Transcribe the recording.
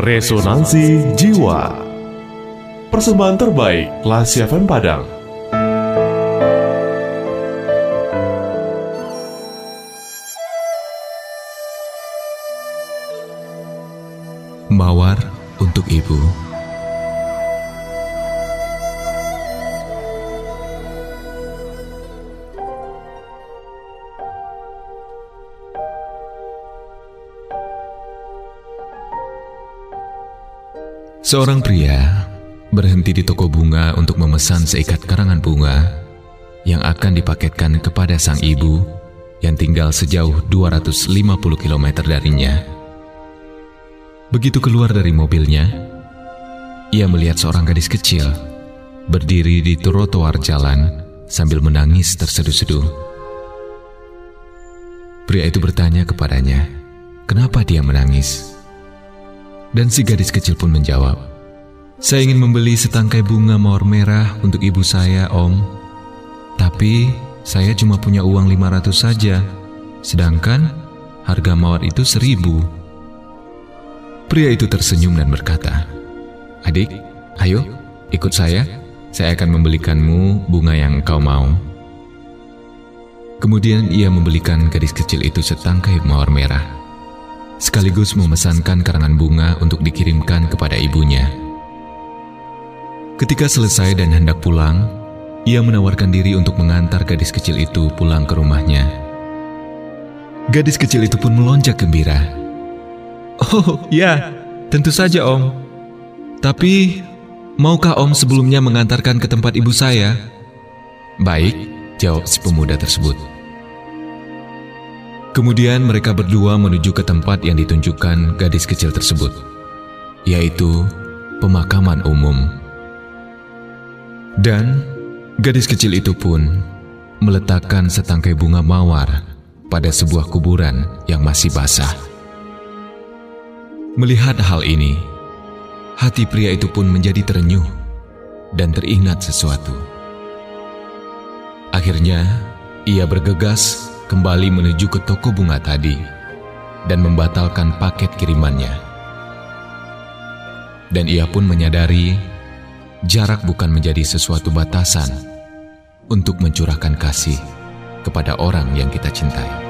Resonansi Jiwa. Persembahan terbaik Kelas FM Padang. Mawar untuk Ibu Seorang pria berhenti di toko bunga untuk memesan seikat karangan bunga yang akan dipaketkan kepada sang ibu yang tinggal sejauh 250 km darinya. Begitu keluar dari mobilnya, ia melihat seorang gadis kecil berdiri di trotoar jalan sambil menangis terseduh-seduh. Pria itu bertanya kepadanya, kenapa dia menangis? Dan si gadis kecil pun menjawab, Saya ingin membeli setangkai bunga mawar merah untuk ibu saya, Om. Tapi saya cuma punya uang 500 saja, sedangkan harga mawar itu seribu. Pria itu tersenyum dan berkata, Adik, ayo ikut saya, saya akan membelikanmu bunga yang engkau mau. Kemudian ia membelikan gadis kecil itu setangkai mawar merah sekaligus memesankan karangan bunga untuk dikirimkan kepada ibunya. Ketika selesai dan hendak pulang, ia menawarkan diri untuk mengantar gadis kecil itu pulang ke rumahnya. Gadis kecil itu pun melonjak gembira. Oh ya, tentu saja om. Tapi, maukah om sebelumnya mengantarkan ke tempat ibu saya? Baik, jawab si pemuda tersebut. Kemudian mereka berdua menuju ke tempat yang ditunjukkan gadis kecil tersebut, yaitu pemakaman umum. Dan gadis kecil itu pun meletakkan setangkai bunga mawar pada sebuah kuburan yang masih basah. Melihat hal ini, hati pria itu pun menjadi terenyuh dan teringat sesuatu. Akhirnya, ia bergegas kembali menuju ke toko bunga tadi dan membatalkan paket kirimannya. Dan ia pun menyadari jarak bukan menjadi sesuatu batasan untuk mencurahkan kasih kepada orang yang kita cintai.